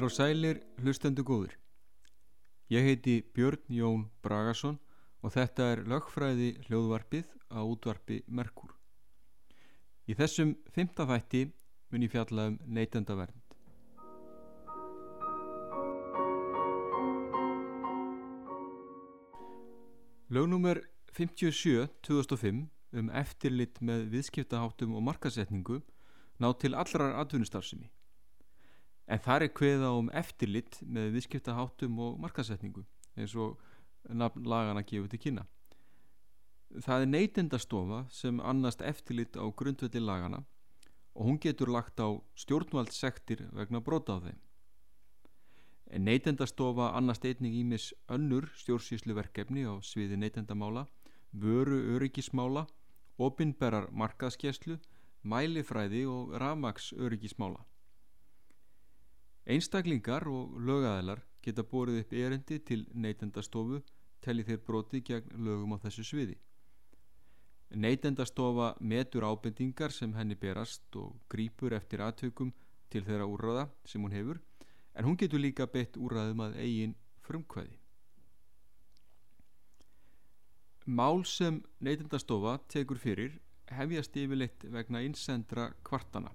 Heilir og sælir, hlustendu góður. Ég heiti Björn Jón Bragason og þetta er lögfræði hljóðvarpið á útvarpi Merkur. Í þessum fymta þætti mun ég fjalla um neytendavernd. Lögnúmer 57-2005 um eftirlit með viðskiptaháttum og markasetningu ná til allrar atvinnustarfsemi en þar er kveða um eftirlit með viðskiptaháttum og markasetningu eins og lagana gefur til kynna. Það er neytendastofa sem annast eftirlit á grundvelli lagana og hún getur lagt á stjórnvaldsektir vegna brota á þeim. En neytendastofa annast einning ímis önnur stjórnsýslu verkefni á sviði neytendamála vöru öryggismála opinberar markaðskeslu mælifræði og ramags öryggismála Einstaklingar og lögæðilar geta borið upp erendi til neytendastofu telli þeir broti gegn lögum á þessu sviði. Neytendastofa metur ábendingar sem henni berast og grýpur eftir aðtökum til þeirra úrraða sem hún hefur en hún getur líka bett úrraðum að eigin frumkvæði. Mál sem neytendastofa tekur fyrir hefjast yfirleitt vegna einsendra kvartana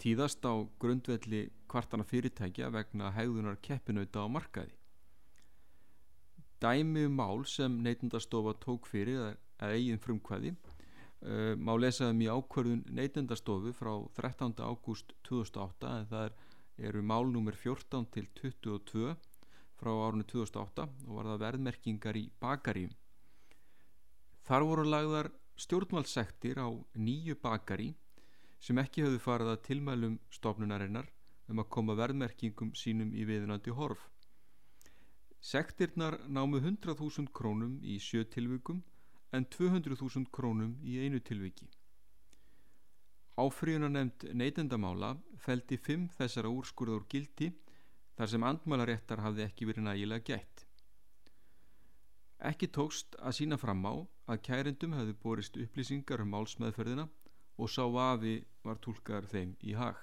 tíðast á grundvelli kvartana fyrirtækja vegna hegðunar keppinauta á markaði. Dæmi um mál sem neytendastofa tók fyrir að eigin frumkvæði uh, má lesaðum í ákvörðun neytendastofu frá 13. ágúst 2008 en það er, eru málnúmer 14 til 22 frá árunni 2008 og var það verðmerkingar í bakaríum. Þar voru lagðar stjórnvaldsektir á nýju bakarí sem ekki höfðu farið að tilmælum stofnunarinnar um að koma verðmerkingum sínum í viðunandi horf. Sektirnar námu 100.000 krónum í sjö tilvikum en 200.000 krónum í einu tilviki. Áfríðuna nefnd neytendamála feldi fimm þessara úrskurður gildi þar sem andmálaréttar hafði ekki verið nægilega gætt. Ekki tókst að sína fram á að kærendum hefði borist upplýsingar um málsmeðferðina og sá afi var tólkar þeim í hag.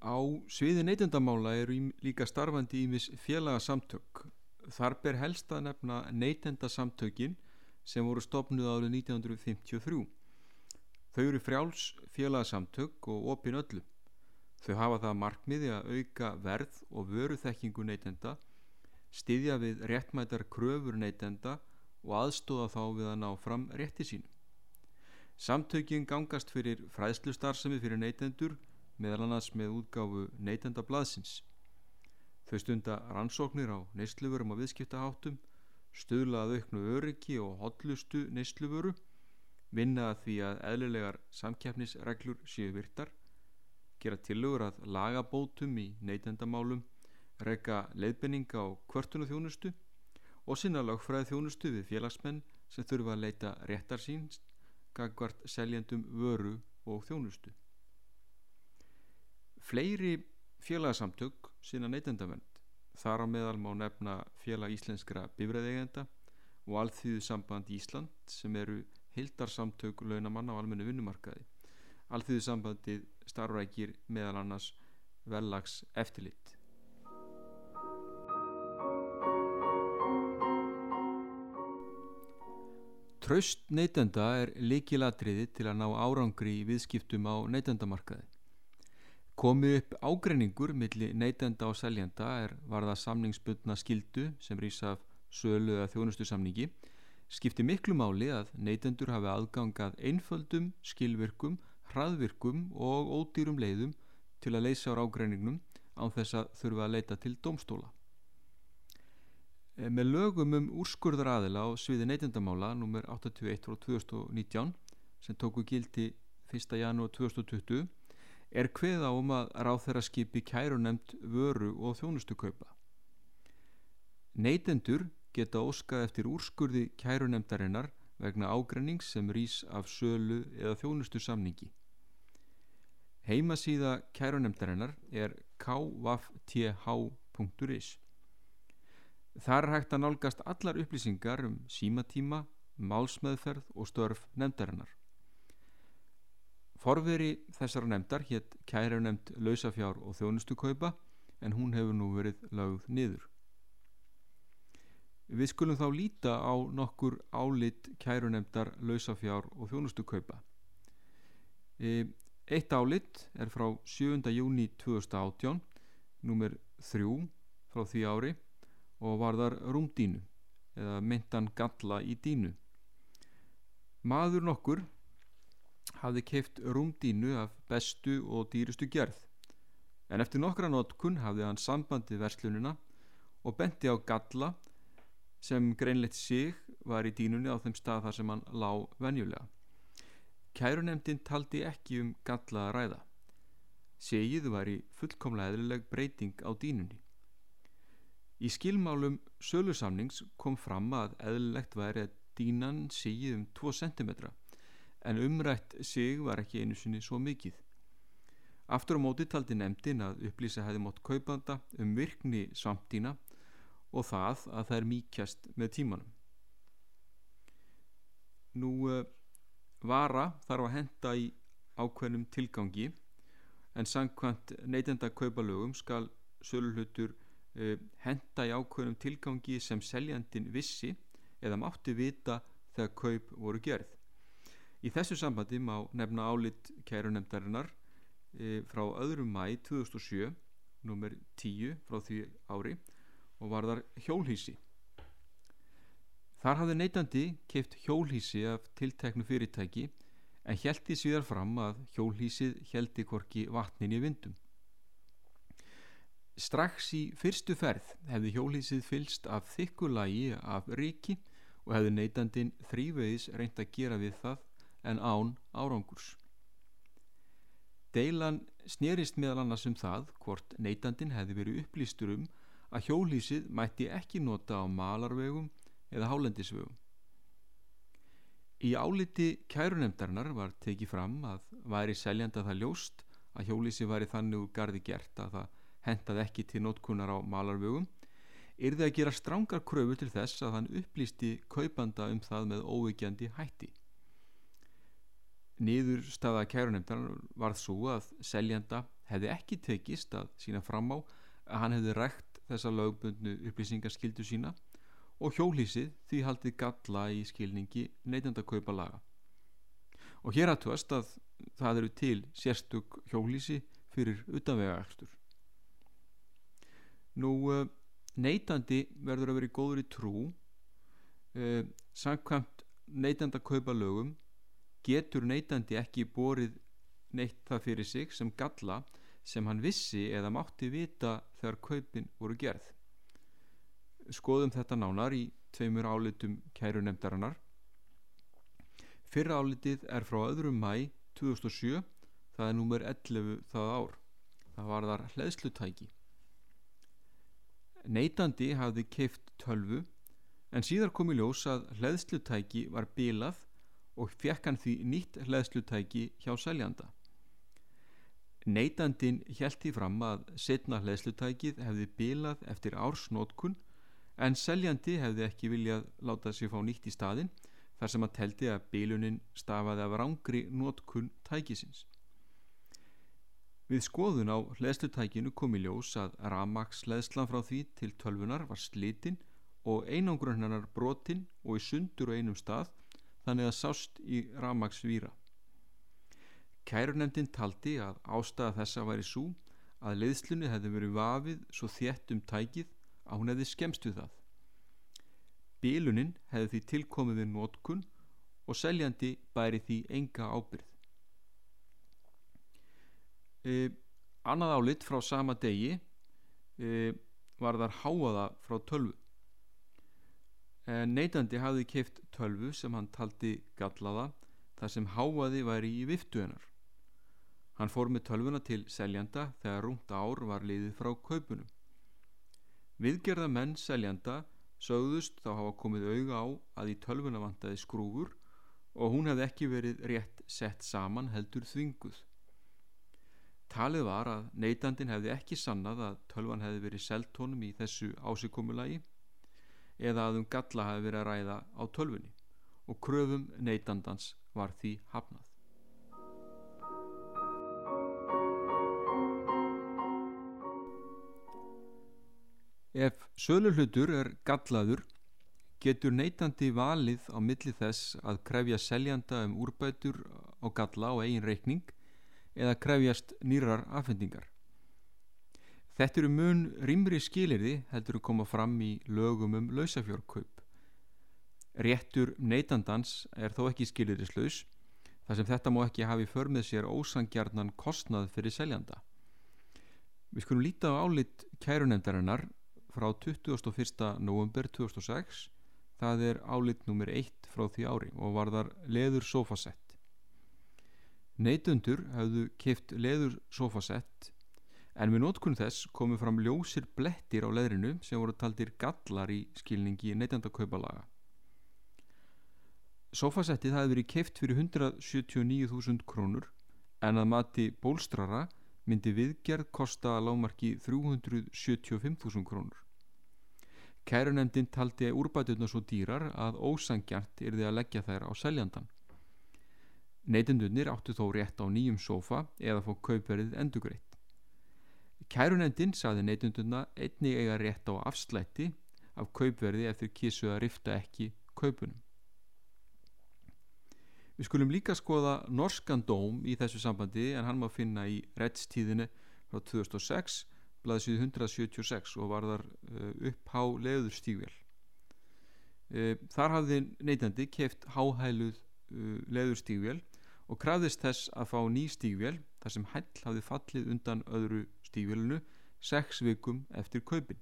Á sviði neytendamála eru líka starfandi ímis félagasamtök. Þar ber helst að nefna neytendasamtökin sem voru stopnuð árið 1953. Þau eru frjáls félagasamtök og opin öllu. Þau hafa það markmiði að auka verð og vöruþekkingu neytenda styðja við réttmætar kröfur neytenda og aðstóða þá við að ná fram rétti sín. Samtökin gangast fyrir fræðslustarfsemi fyrir neytendur meðal annars með útgáfu neytendablaðsins. Þau stunda rannsóknir á neysluverum og viðskiptaháttum, stuðlað auknu öryggi og hotlustu neysluvöru, vinna því að eðlilegar samkjafnisreglur séu virtar, gera tillögur að lagabótum í neytendamálum reyka leiðbenninga á kvörtunu þjónustu og sinna lagfræði þjónustu við félagsmenn sem þurfa að leita réttar síns gagvart seljendum vöru og þjónustu. Fleiri félagsamtök sinna neytendavend þar á meðal má nefna félag íslenskra bifræðegenda og alþýðu samband Ísland sem eru hildarsamtök launamanna á almennu vinnumarkaði. Alþýðu sambandið starfrækir meðal annars vellags eftirlitt. Traust neytenda er líkilatriði til að ná árangri í viðskiptum á neytendamarkaði. Komið upp ágreiningur millir neytenda og seljenda er varða samningsbundna skildu sem rýsa af sölu eða þjónustu samningi skipti miklu máli að neytendur hafi aðgangað einföldum, skilvirkum, hraðvirkum og ódýrum leiðum til að leysa á ágreiningnum án þess að þurfa að leita til domstóla. Eh, með lögum um úrskurðar aðila á sviði neytendamála nr. 81 frá 2019 sem tóku gildi 1. janúar 2020 er hveð á um að ráð þeirra skipi kærunemt vöru og þjónustu kaupa. Neytendur geta óskað eftir úrskurði kærunemdarinnar vegna ágrennings sem rýs af sölu eða þjónustu samningi. Heimasíða kærunemdarinnar er kvfth.is Þar er hægt að nálgast allar upplýsingar um símatíma, málsmeðferð og störf nefndarinnar. Forveri þessara nefndar hétt kæra nefnd lausafjár og þjónustukaupa en hún hefur nú verið lögð niður. Við skulum þá líta á nokkur álit kærunemdar lausafjár og þjónustukaupa. E, eitt álit er frá 7. júni 2018, nummer 3 frá því ári og varðar rúmdínu eða myndan galla í dínu. Maður nokkur hafði keift rúmdínu af bestu og dýrustu gerð en eftir nokkra notkun hafði hann sambandi verslunina og benti á galla sem greinleitt sig var í dínunni á þeim stað þar sem hann lág venjulega. Kærunemdin taldi ekki um galla að ræða. Segið var í fullkomlega eðlileg breyting á dínunni. Í skilmálum sölusamnings kom fram að eðlilegt væri að dínan segið um 2 cm en umrætt sig var ekki einu sinni svo mikið. Aftur á móti taldi nefndin að upplýsa hefði mótt kaupanda um virkni samtína og það að það er mýkjast með tímanum. Nú uh, vara þarf að henda í ákveðnum tilgangi en sangkvæmt neytenda kaupalögum skal sölulutur uh, henda í ákveðnum tilgangi sem seljandin vissi eða mátti vita þegar kaup voru gerð. Í þessu sambandi má nefna álit kærunemdarinnar e, frá öðrum mæ 2007, nummer 10 frá því ári og var þar hjólhísi. Þar hafði neytandi keift hjólhísi af tilteknu fyrirtæki en heldi síðar fram að hjólhísið heldi korki vatnin í vindum. Strax í fyrstu ferð hefði hjólhísið fylst af þykkulagi af ríki og hefði neytandin þrývegis reynd að gera við það en án árangurs. Deilan snerist meðal annars um það hvort neytandin hefði verið upplýstur um að hjólísið mætti ekki nota á malarvegum eða hálendisvegum. Í áliti kærunemdarinnar var tekið fram að væri seljanda það ljóst að hjólísi væri þannig úr gardi gert að það hendaði ekki til notkunar á malarvegum yrði að gera strángar kröfu til þess að hann upplýsti kaupanda um það með óveikjandi hætti. Niður staða kærunemdar varð svo að seljanda hefði ekki tekist að sína fram á að hann hefði rægt þessa lögbundnu upplýsingarskildu sína og hjólísið því haldið galla í skilningi neytandakaupa laga. Og hér aðtúast að það eru til sérstök hjólísi fyrir utanvega-ekstur. Nú, eh, neytandi verður að vera í góður í trú, eh, samkvæmt neytandakaupa lögum getur neytandi ekki borið neitt það fyrir sig sem galla sem hann vissi eða mátti vita þegar kaupin voru gerð. Skoðum þetta nánar í tveimur álitum kæru nefndarinnar. Fyrra álitið er frá öðrum mæ 2007, það er númer 11 það ár. Það var þar hleðslutæki. Neytandi hafði keift tölvu en síðar kom í ljós að hleðslutæki var bilað og fekk hann því nýtt hlæðslutæki hjá seljanda. Neitandin held í fram að setna hlæðslutækið hefði bilað eftir ársnótkun en seljandi hefði ekki viljað láta sér fá nýtt í staðin þar sem að teldi að bilunin stafaði af rángri nótkun tækisins. Við skoðun á hlæðslutækinu kom í ljós að Ramax hlæðslan frá því til tölvunar var slitinn og einangrunnar brotinn og í sundur og einum stað þannig að sást í ramagsvíra. Kærunemdin taldi að ástæða þessa væri svo að leiðslunni hefði verið vafið svo þétt um tækið að hún hefði skemst við það. Bílunin hefði því tilkomið við nótkun og seljandi bæri því enga ábyrð. E, annað álit frá sama degi e, var þar háaða frá tölvu en neytandi hafði keift tölvu sem hann taldi gallaða þar sem háaði væri í viftu hennar. Hann fór með tölvuna til seljanda þegar rúmt ár var liðið frá kaupunum. Viðgerða menn seljanda sögðust þá hafa komið auga á að í tölvuna vantaði skrúfur og hún hefði ekki verið rétt sett saman heldur þvinguð. Talið var að neytandin hefði ekki sannað að tölvan hefði verið seltónum í þessu ásíkomulagi eða að um galla hafi verið að ræða á tölfunni og kröfum neytandans var því hafnað. Ef söluhlutur er gallaður getur neytandi valið á milli þess að krefja seljanda um úrbætur á galla á eigin reikning eða krefjast nýrar afhendingar. Þetta eru mun rýmri skilirði heldur að koma fram í lögum um lausafjórkaup. Réttur neytandans er þó ekki skilirðislaus þar sem þetta má ekki hafi för með sér ósangjarnan kostnað fyrir seljanda. Við skulum líta á álit kærunemdarinnar frá 21. november 2006 það er álit nummer 1 frá því ári og var þar leður sofasett. Neytundur hafðu kipt leður sofasett en við nótkunn þess komu fram ljósir blettir á leðrinu sem voru taldir gallar í skilningi neytandakaupalaga. Sofasettið hafi verið keift fyrir 179.000 krónur en að mati bólstrara myndi viðgerð kosta að lámarki 375.000 krónur. Kærunemdin taldi að úrbætuna svo dýrar að ósangjart er þið að leggja þær á seljandan. Neytendunir áttu þó rétt á nýjum sofa eða fór kaupverðið endugreitt. Kærunemdin saði neytenduna einni eiga rétt á afslætti af kaupverði eftir kísu að rifta ekki kaupunum. Við skulum líka skoða norskan dóm í þessu sambandi en hann má finna í rettstíðinu frá 2006, blaðsíð 176 og var þar uh, upphá leður stígvel. Uh, þar hafði neytandi keft háhæluð uh, leður stígvel og krafðist þess að fá ný stígvel þar sem hæll hafði fallið undan öðru stígvelinu sex vikum eftir kaupin.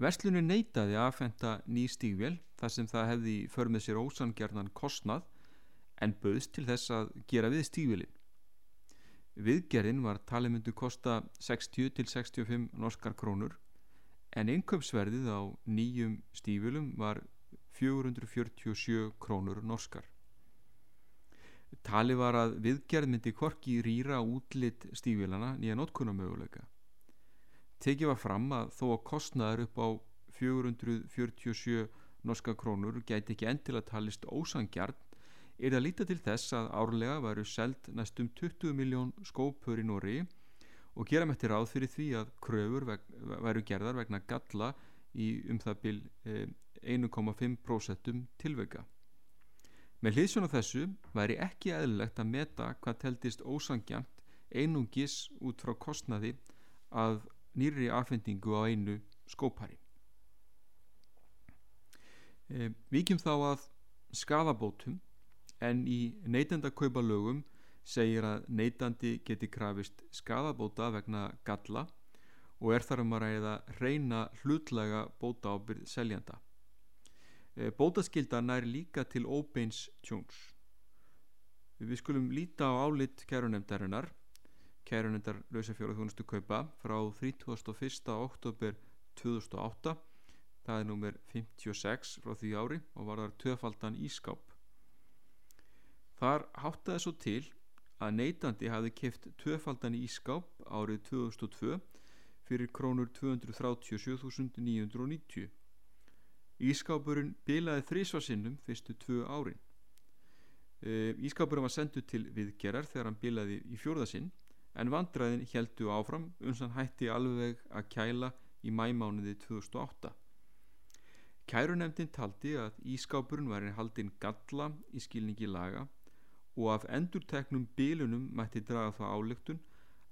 Vestlunni neytaði að fenda ný stígvél þar sem það hefði för með sér ósangjarnan kostnað en bauðst til þess að gera við stígvélin. Viðgerðin var talimundu kosta 60-65 norskar krónur en innköpsverðið á nýjum stígvélum var 447 krónur norskar. Tali var að viðgerð myndi korki rýra útlitt stígvélana nýja notkunamöguleika. Tekið var fram að þó að kostnaður upp á 447 norska krónur gæti ekki endilega talist ósangjart er það lítið til þess að árlega varu seld næstum 20 miljón skópur í Nóri og gera með til ráð fyrir því að kröfur væru gerðar vegna galla í um það byl 1,5% tilveika. Með hlýðsjónu þessu væri ekki eðlilegt að meta hvað teldist ósangjant einungis út frá kostnaði að nýri afhendingu á einu skópari. E, Víkjum þá að skadabótum en í neytendakaupa lögum segir að neytandi geti krafist skadabóta vegna galla og er þar um að ræða reyna hlutlega bóta ábyrð seljanda e, Bótaskilda nær líka til óbeins tjóns. Við skulum líta á álit kærunemdarinnar kærunendar lausafjóra þjónustu kaupa frá 31. oktober 2008 það er nummer 56 frá því ári og var þar töfaldan ískáp þar háttaði svo til að neytandi hafi keft töfaldan ískáp árið 2002 fyrir krónur 237.990 Ískápurinn bilaði þrísvarsinnum fyrstu tvö árin Ískápurinn var sendu til viðgerar þegar hann bilaði í fjórðasinn en vandræðin heldu áfram uns hann hætti alveg að kæla í mæmánuði 2008. Kærunemdin taldi að ískápurinn var einn haldinn galla í skilningi laga og af endurteknum bílunum mætti draga það álygtun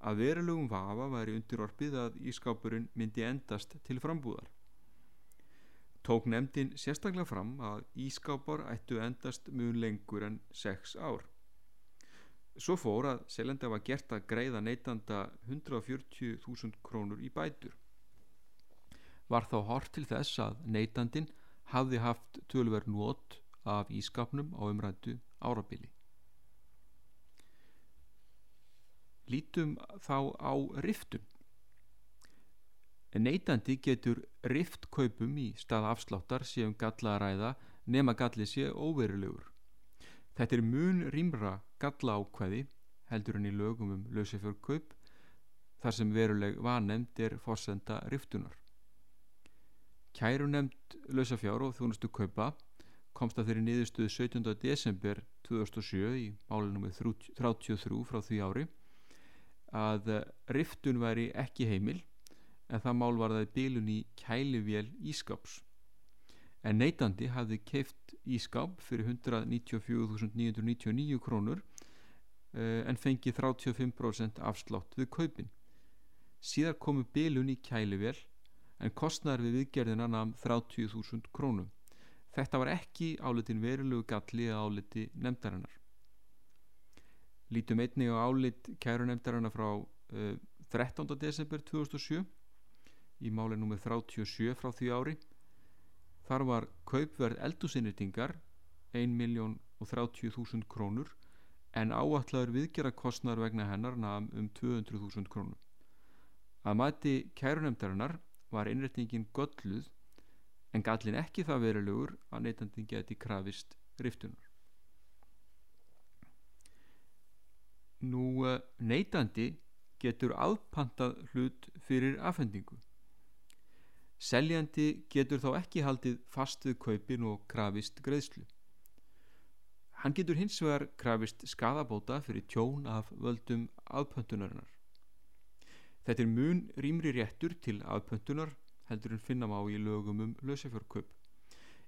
að verulegum vafa væri undirorpið að ískápurinn myndi endast til frambúðar. Tók nefndin sérstaklega fram að ískápar ættu endast mjög lengur en 6 ár. Svo fór að seljandi var gert að greiða neytanda 140.000 krónur í bætur. Var þá hort til þess að neytandin hafði haft tölver nót af ískapnum á umrættu árabili. Lítum þá á riftun. Neytandi getur riftkaupum í stað afsláttar séum galla að ræða nema galli sé óverulegur. Þetta er mun rýmra galla ákvæði heldur en í lögum um lausefjörgkaup þar sem veruleg vanemd er fórsenda riftunar. Kærunemd lausefjár og þjónustu kaupa komst að þeirri niðurstuðu 17. desember 2007 í málinu með 33 frá því ári að riftun væri ekki heimil en það mál var það bílun í kælivél ískaps en neytandi hafði keift ískap fyrir 194.999 krónur uh, en fengið 35% afslátt við kaupin. Síðar komu bílun í kælivél en kostnar við viðgerðina namn 30.000 krónum. Þetta var ekki álitin verulegu galli að áliti nefndarinnar. Lítum einnig á álit kæru nefndarinnar frá uh, 13. desember 2007 í málið nr. 37 frá því ári Þar var kaupverð eldúsinnýtingar 1.030.000 krónur en áallar viðgjara kostnar vegna hennar nafn um 200.000 krónur. Að mati kærunemdarinnar var innrættingin gölluð en gallin ekki það verulegur að neytandin geti krafist riftunar. Nú eh, neytandi getur aðpantað hlut fyrir afhendingu Seljandi getur þá ekki haldið fast við kaupin og krafist greiðslu. Hann getur hins vegar krafist skadabóta fyrir tjón af völdum aðpöntunarinnar. Þetta er mun rýmri réttur til aðpöntunar heldur en finna má í lögum um lausafjörkaup.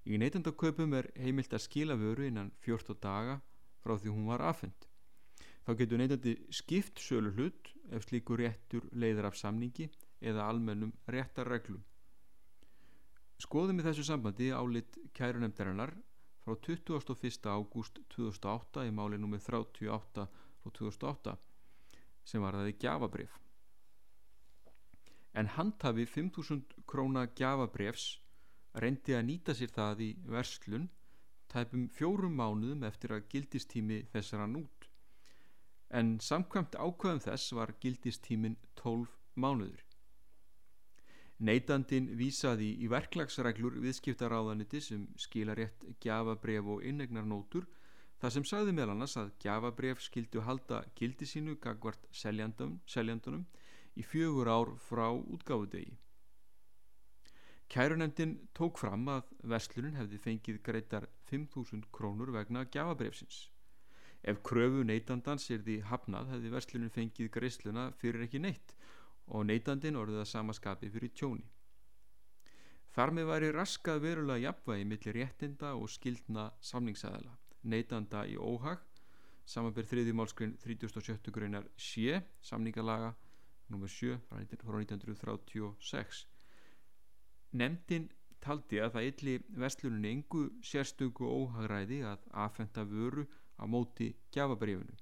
Í neytandaköpum er heimilt að skila vöru innan 14 daga frá því hún var afhend. Þá getur neytandi skipt sölu hlut ef slíkur réttur leiðir af samningi eða almennum réttarreglum. Skoðum í þessu sambandi álit kærunemdarinnar frá 21. ágúst 2008 í máli nr. 38 frá 2008 sem var aðeins gjafabrif. En handhafi 5.000 króna gjafabrifs reyndi að nýta sér það í verslun tæpum fjórum mánuðum eftir að gildistími þess rann út. En samkvæmt ákvæðum þess var gildistímin 12 mánuður. Neitandin vísaði í verklagsreglur viðskiptaráðaniti sem skila rétt gjafabref og innegnarnótur þar sem sagði meðal annars að gjafabref skildu halda gildi sínu gagvart seljandunum í fjögur ár frá útgáðudegi. Kærunemdin tók fram að verslunin hefði fengið greitar 5.000 krónur vegna gjafabrefsins. Ef kröfu neitandans er því hafnað hefði verslunin fengið greisluna fyrir ekki neitt og neytandin orðið að samaskapi fyrir tjóni. Þar með væri raskað verulega jafnvægi millir réttinda og skildna samningsæðala. Neytanda í óhag, samanbyrð þriði málskrin 37. greinar sé, samningalaga nr. 7 frá 1936. Nemndin taldi að það illi vestluninni engu sérstöku óhagræði að aðfenda vöru á móti gjafabrifinu.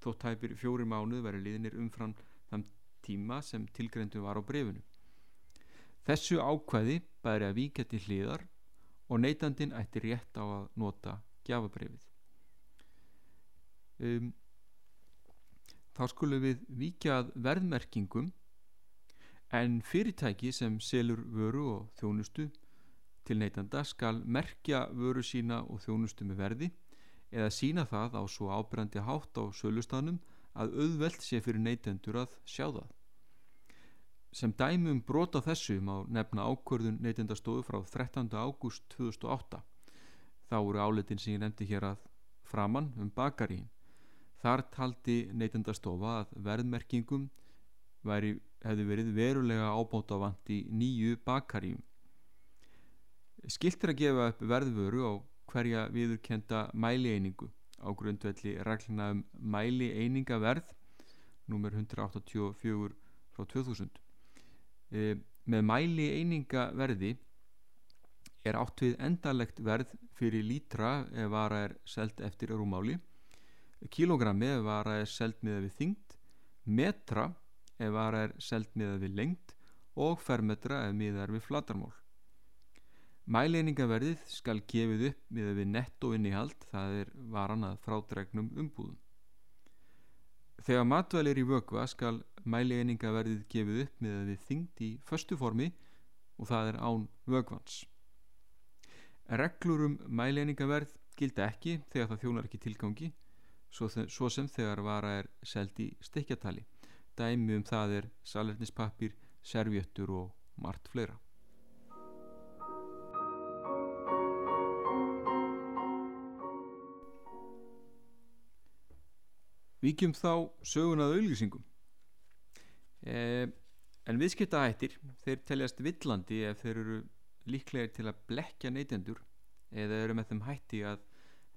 Þótt hæpir fjóri mánuð veri liðnir umfram tíma sem tilgreyndum var á brefinu. Þessu ákvæði bæri að víkja til hliðar og neytandin ætti rétt á að nota gjafabrefið. Um, þá skulum við víkjað verðmerkingum en fyrirtæki sem selur vöru og þjónustu til neytanda skal merkja vöru sína og þjónustu með verði eða sína það á svo ábyrjandi hátt á sölustanum að auðvelt sé fyrir neytendur að sjá það. Sem dæmum brota þessu má nefna ákvörðun neytendastofu frá 13. ágúst 2008. Þá eru áletin sem ég nefndi hér að framann um bakarín. Þar taldi neytendastofa að verðmerkingum væri, hefði verið verulega ábótavant í nýju bakaríum. Skilt er að gefa upp verðvöru á hverja viðurkenda mælieiningu á grundvelli regluna um mæli einingaverð nummer 184 frá 2000 e, með mæli einingaverði er átt við endalegt verð fyrir lítra ef vara er seld eftir rúmáli kilogrammi ef vara er seld með við þyngd. Metra ef vara er seld með við lengt og fermetra ef miða er við flatarmól Mæleiningaverðið skal gefið upp með við netto innihald, það er varan að frádregnum umbúðum. Þegar matvæl er í vögva skal mæleininga verðið gefið upp með að við þyngd í förstu formi og það er án vögvans. Reglur um mæleiningaverð gilda ekki þegar það þjónar ekki tilgangi svo, svo sem þegar vara er seld í stekjatali. Dæmi um það er salernispappir, servjöttur og margt fleira. Víkjum þá sögun að auðlýsingum. Eh, en viðskiptahættir, þeir teljast villandi ef þeir eru líklegir til að blekja neytendur eða eru með þeim hætti að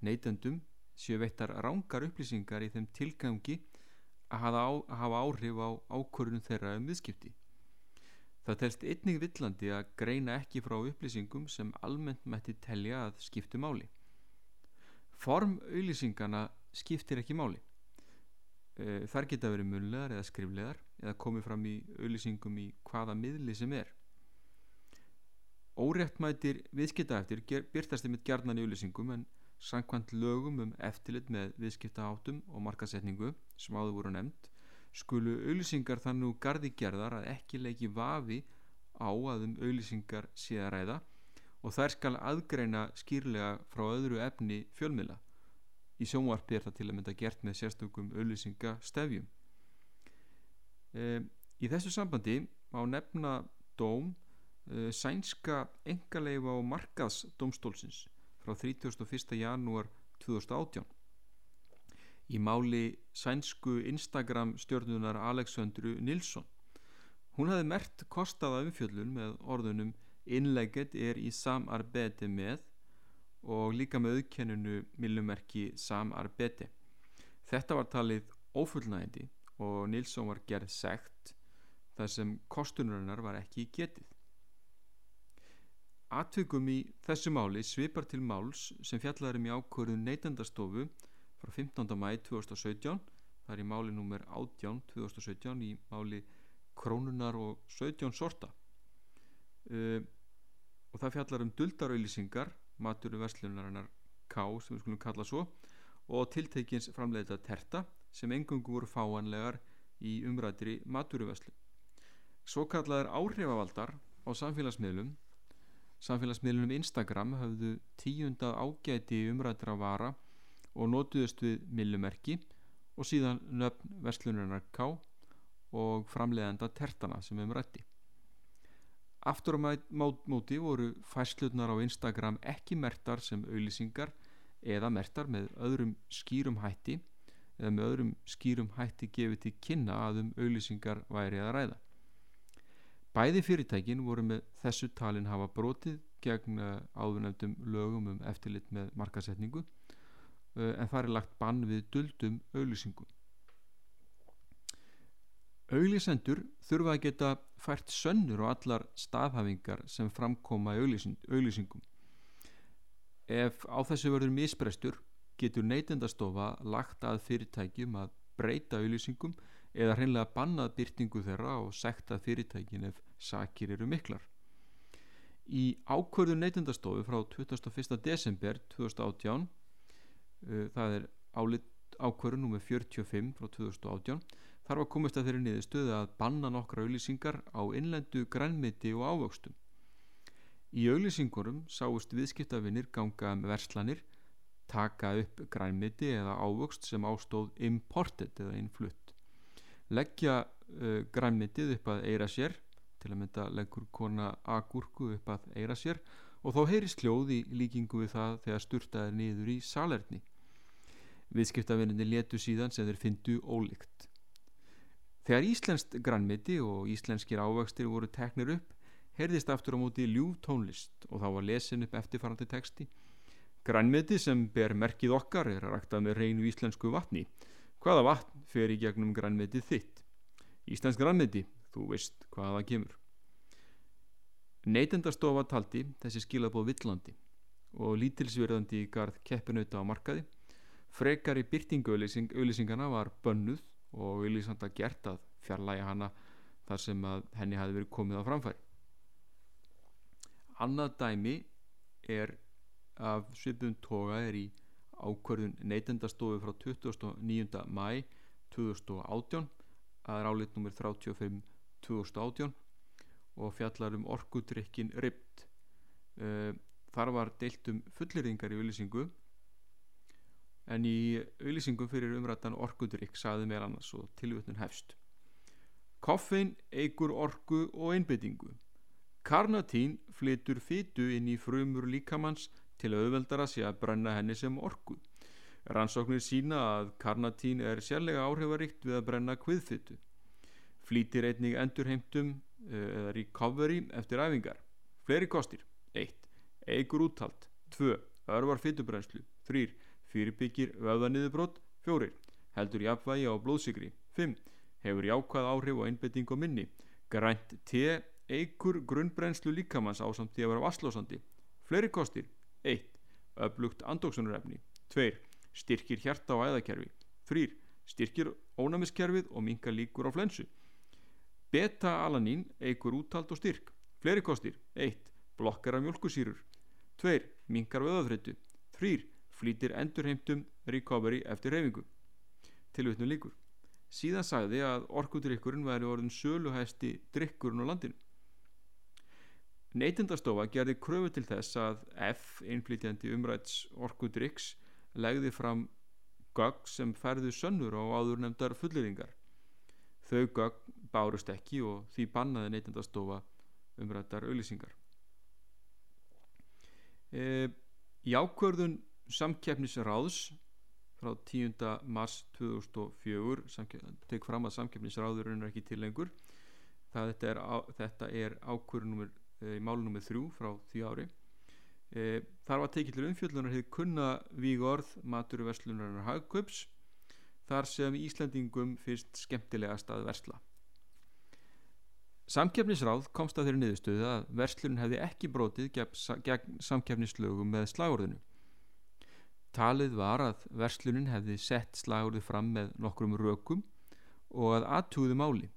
neytendum séu veittar rángar upplýsingar í þeim tilgangi að hafa, á, að hafa áhrif á ákvörðunum þeirra um viðskipti. Það telst einnig villandi að greina ekki frá upplýsingum sem almennt mætti telja að skiptu máli. Form auðlýsingana skiptir ekki máli. Eh, þar geta verið munlegar eða skriflegar eða komið fram í auðlýsingum í hvaða miðli sem er. Óréttmætir viðskiptaeftir byrtast yfir gjarnan í auðlýsingum en Sankvæmt lögum um eftirlit með viðskiptaháttum og markasetningu sem áður voru nefnd skulu auðlýsingar þannig gardi gerðar að ekki leiki vafi á að um auðlýsingar sé að ræða og þær skal aðgreina skýrlega frá öðru efni fjölmila. Í sjónvarpi er það til að mynda gert með sérstökum auðlýsingastefjum. E, í þessu sambandi má nefna dóm e, sænska engaleifa og markaðsdómstólsins frá 31. janúar 2018 í máli sænsku Instagram stjórnunar Alexandru Nilsson hún hafi mert kostaða umfjöllun með orðunum innlegget er í samarbete með og líka með auðkenninu millumerki samarbete þetta var talið ófullnægindi og Nilsson var gerð segt þar sem kostunarinnar var ekki getið Atvikum í þessu máli svipar til máls sem fjallarum í ákvörðun neytendastofu frá 15. mæ 2017 það er í máli númer 18 2017 í máli krónunar og 17 sorta uh, og það fjallar um duldarauðlýsingar maturu verslunarinnar K sem við skulum kalla svo og tiltekins framleita terta sem engungu voru fáanlegar í umrættri maturu-verslu. Svo kallaðar áhrifavaldar á samfélagsmiðlum samfélagsmiðlunum Instagram hafðu tíundað ágæti umrættra vara og notuðust við millumerki og síðan nöfn verslunarnar K og framleiðenda tertana sem umrætti. Aftur á móti voru fæslutnar á Instagram ekki mertar sem auðlýsingar eða mertar með öðrum skýrum hætti eða með öðrum skýrum hætti gefið til kynna að um auðlýsingar væri að ræða. Bæði fyrirtækin voru með þessu talin hafa brotið gegn eh, áðurnefndum lögum um eftirlit með markasetningu eh, en það er lagt bann við duldum auglýsingum. Auglýsendur þurfa að geta fært sönnur og allar staðhafingar sem framkoma í auglýsingum. Ef á þessu verður misbrestur getur neytendastofa lagt að fyrirtækjum að breyta auglýsingum eða hreinlega bannað byrtingu þeirra og sektað fyrirtækin ef sakir eru miklar. Í ákvörðu neytendastofu frá 21. desember 2018, uh, það er ákvörðu nr. 45 frá 2018, þarf að komast að þeirri niður stöðu að banna nokkra auðlýsingar á innlendu grænmiti og ávöxtum. Í auðlýsingurum sáust viðskiptafinnir ganga með verslanir, taka upp grænmiti eða ávöxt sem ástóð imported eða innflutt. Leggja uh, græmitið upp að eira sér til að mynda leggur kona agurku upp að eira sér og þá heyrist hljóð í líkingu við það þegar sturtaði niður í salerni. Viðskiptavinninni letu síðan sem þeir fyndu ólíkt. Þegar íslenskt grænmiti og íslenskir ávextir voru teknir upp heyrðist aftur á móti ljúf tónlist og þá var lesin upp eftirfarandi texti grænmiti sem ber merkið okkar er að rækta með reynu íslensku vatni Hvaða vatn fer í gegnum grænmetið þitt? Íslensk grænmeti, þú veist hvaða kemur. Neytendastofa taldi þessi skilabóð villandi og lítilsverðandi í garð keppinauta á markaði. Frekar í byrtingu auðlýsingana var bönnuð og auðlýsanda gert að fjarlæga hana þar sem henni hafi verið komið á framfæri. Annað dæmi er af svipum toga er í ákvörðun neytendastofu frá 29. mæ 2018 að er álit nr. 35 2018 og fjallar um orkudrykkin RIPT eh, þar var deilt um fullirðingar í auðlýsingu en í auðlýsingum fyrir umrættan orkudrykk saði meir annars og tilvötnun hefst Koffein eigur orku og einbyttingu Karnatín flytur fytu inn í frumur líkamanns til auðveldara sé að brenna henni sem orku. Rannsóknir sína að karnatín er sérlega áhrifaríkt við að brenna kviðfyttu. Flýtir einnig endurheimtum eh, eða recovery eftir æfingar. Fleiri kostir. 1. Eigur úttalt. 2. Örvar fyttubrenslu. 3. Fyrirbyggir vöðaniðubrott. 4. Heldur jafnvægi á blóðsigri. 5. Hefur jákvæð áhrif og einbetting á minni. Grænt T. Eigur grunnbrenslu líkamanns ásamt því að vera vasslósandi. Fleiri kostir. 1. Öflugt andóksunarefni. 2 styrkir hjarta og æðakerfi 3. styrkir ónæmiskerfið og mingar líkur á flensu beta-alanín eigur úttald og styrk fleiri kostir 1. blokkar af mjölkusýrur 2. mingar vöðafrættu 3. flýtir endurheimtum recovery eftir reyfingu tilvitnu líkur síðan sagði að orkudrykkurinn væri orðin söluhæsti drykkurinn á landinu Neytendastofa gerði kröfu til þess að F, innflytjandi umræts orkudrykks legði fram gögg sem ferðu sönnur á áður nefndar fulleringar. Þau gögg bárust ekki og því bannaði neytendastofa umrættar auðlýsingar. E, í ákvörðun samkeppnisráðs frá 10. mars 2004 tek fram að samkeppnisráðurinn er ekki til lengur. Það, þetta er, þetta er ákvörðun e, í málunum 3 frá því ári. E, þar var tekið til umfjöldunar hefði kunna vígorð matur verslunarinnar hagköps þar sem Íslandingum fyrst skemmtilegast að versla. Samkjöfnisráð komst að þeirri niðurstöðu að verslun hefði ekki brotið gegn, samkjöfnislögum með slagorðinu. Talið var að verslunin hefði sett slagorði fram með nokkrum rökum og að aðtúðu máli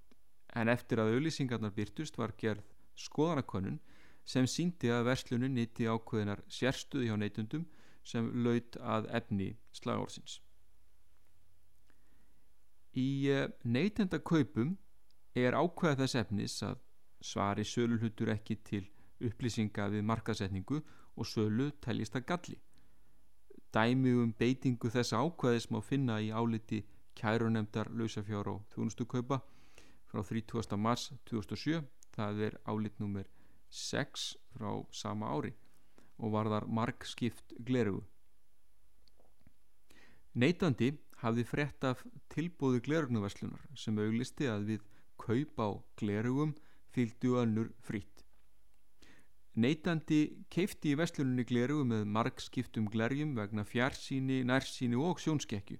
en eftir að auðlýsingarnar byrtust var gerð skoðanakönnun sem síndi að verslunin nýtti ákveðinar sérstuði hjá neytundum sem laut að efni slagórsins. Í eh, neytendakaupum er ákveða þess efnis að svari sölulhutur ekki til upplýsinga við markasetningu og sölu teljist að galli. Dæmi um beitingu þessa ákveðis má finna í áliti kærunemdar lausafjár á þjónustukaupa frá 30. mars 2007, það er álit nummer 6 frá sama ári og var þar marg skipt glerugu. Neitandi hafði frett af tilbúðu glerugnuverslunar sem auglisti að við kaup á glerugum fylgdu önnur frýtt. Neitandi keifti í versluninni glerugu með marg skiptum glerjum vegna fjarsíni, nærsíni og sjónskekju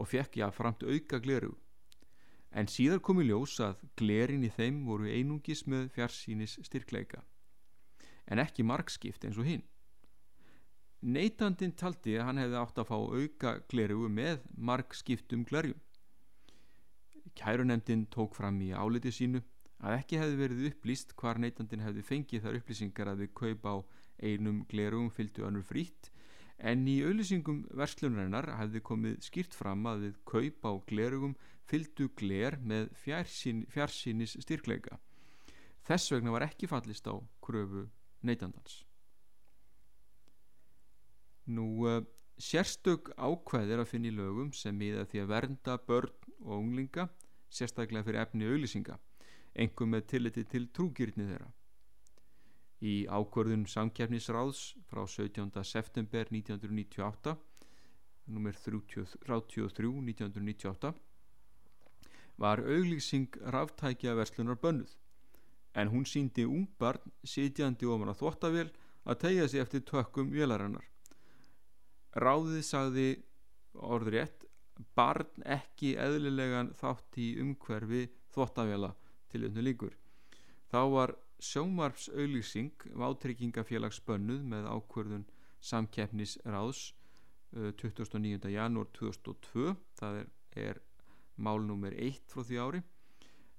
og fekk ég að framt auka glerugu en síðar kom í ljós að glerin í þeim voru einungis með fjarsýnis styrkleika en ekki margskipt eins og hinn. Neitandin taldi að hann hefði átt að fá auka glerugu með margskiptum glerjum. Kærunemdin tók fram í áliti sínu að ekki hefði verið upplýst hvar neitandin hefði fengið þar upplýsingar að við kaupa á einum glerugum fylgdu önnur frýtt en í auðlýsingum verslunarinnar hefði komið skýrt fram að við kaupa á glerugum fylgdu gler með fjarsýnis styrkleika. Þess vegna var ekki fallist á kröfu neytandans. Nú, uh, sérstök ákveðir að finna í lögum sem miða því að vernda börn og unglinga, sérstaklega fyrir efni auðlýsinga, engum með tilliti til trúgýrni þeirra. Í ákvörðun samkjæfnisráðs frá 17. september 1998, nummer 33 1998, var auglýsing ráftækja verslunar bönnuð en hún síndi ungbarn sitjandi ofan að þvóttavél að tegja sig eftir tökkum vélarinnar ráðið sagði orðrétt barn ekki eðlilegan þátt í umhverfi þvóttavéla til unnu líkur þá var sjómarps auglýsing váttryggingafélags bönnuð með ákverðun samkeppnis ráðs 29. janúar 2002 það er, er mál nummer 1 frá því ári.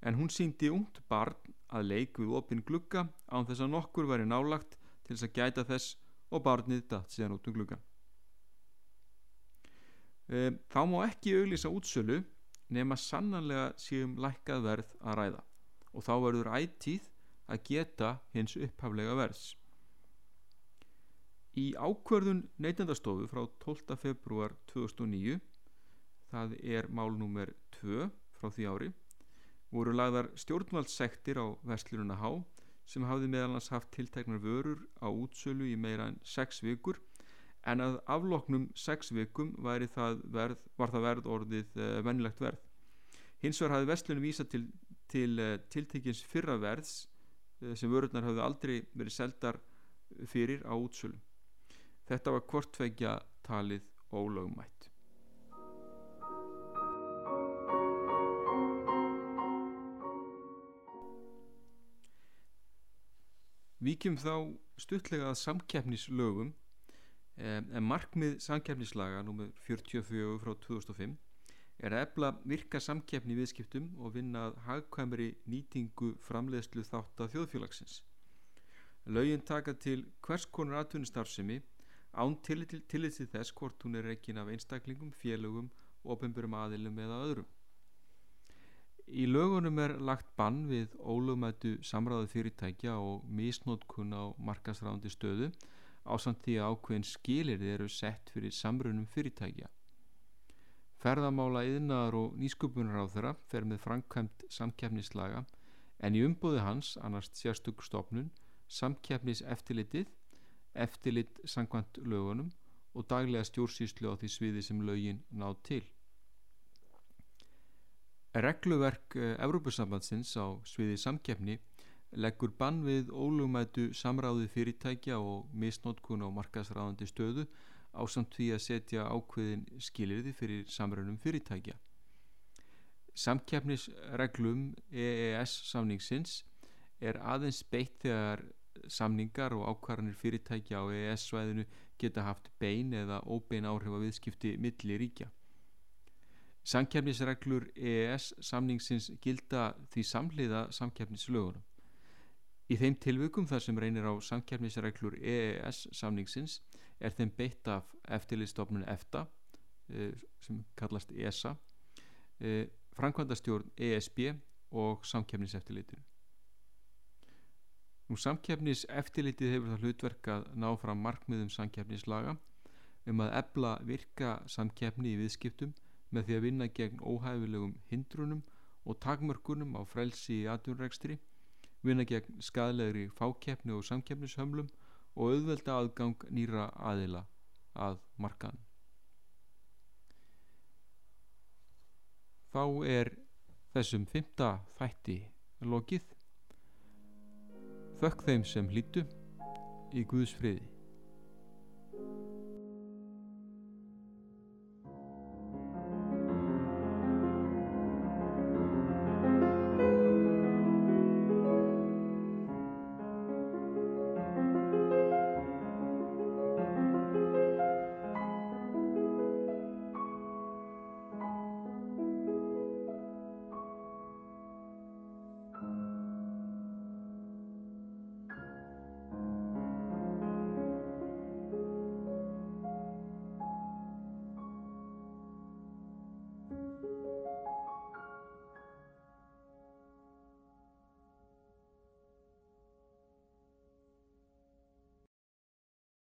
En hún síndi ungt barn að leik við opinn glugga án þess að nokkur væri nálagt til þess að gæta þess og barnið datt síðan út um gluggan e, þá má ekki auglýsa útsölu nema sannanlega séum lækkað verð að ræða. Og þá verður ættíð að geta hins upphaflega verðs í ákverðun neytendastofu frá 12. februar 2009 það er málnúmer 2 frá því ári voru lagðar stjórnvaldssektir á vestlununa Há sem hafði meðalans haft tilteknar vörur á útsölu í meira en 6 vikur en að afloknum sex vikum það verð, var það verð orðið uh, vennilegt verð hins vegar hafði vestlunum vísa til, til uh, tiltekins fyrra verðs sem vörurnar hafði aldrei verið seldar fyrir á útsölu þetta var hvortveikja talið ólögumætt Víkjum þá stuttlega að samkeppnislögum en markmið samkeppnislaga nr. 44 frá 2005 er að ebla virka samkeppni viðskiptum og vinna hagkvæmri nýtingu framleiðslu þátt að þjóðfélagsins. Lögin taka til hvers konar atvinnustarfsemi án tillit til þess hvort hún er reygin af einstaklingum, félögum, ofinbjörnum aðilum eða öðrum. Í lögunum er lagt bann við ólögmætu samræðu fyrirtækja og misnótkun á markasræðandi stöðu á samt því að ákveðin skilir eru sett fyrir samrunum fyrirtækja. Ferðamála yðnaðar og nýsköpunar á þeirra fer með framkvæmt samkeppnislaga en í umbúði hans annars sérstök stofnun samkeppnis eftirlitið, eftirlit sangkvæmt lögunum og daglega stjórnsýslu á því sviði sem lögin ná til. Regluverk Evrópusambandsins á sviði samkeppni leggur bann við ólugmætu samráði fyrirtækja og misnótkun á markasráðandi stöðu á samt því að setja ákveðin skilirði fyrir samrönum fyrirtækja. Samkeppnisreglum EES samningsins er aðeins beitt þegar samningar og ákvarðanir fyrirtækja á EES svæðinu geta haft bein eða óbein áhrif að viðskipti milli ríkja. Samkjæfnisreglur EES samningsins gilda því samhliða samkjæfnislögunum. Í þeim tilvökum þar sem reynir á samkjæfnisreglur EES samningsins er þeim beitt af eftirlistofnun EFTA eh, sem kallast ESA, eh, framkvæmdastjórn ESB og samkjæfniseftirlitinu. Nú samkjæfniseftirlitið hefur það hlutverk að ná fram markmiðum samkjæfnislaga um að ebla virka samkjæfni í viðskiptum með því að vinna gegn óhæfilegum hindrunum og takmörkunum á frelsi í atvinnrækstri, vinna gegn skadlegri fákeppni og samkeppnishömlum og auðvelda aðgang nýra aðila að markan. Þá er þessum fymta þætti lokið. Þökk þeim sem hlýtu í Guðs friði.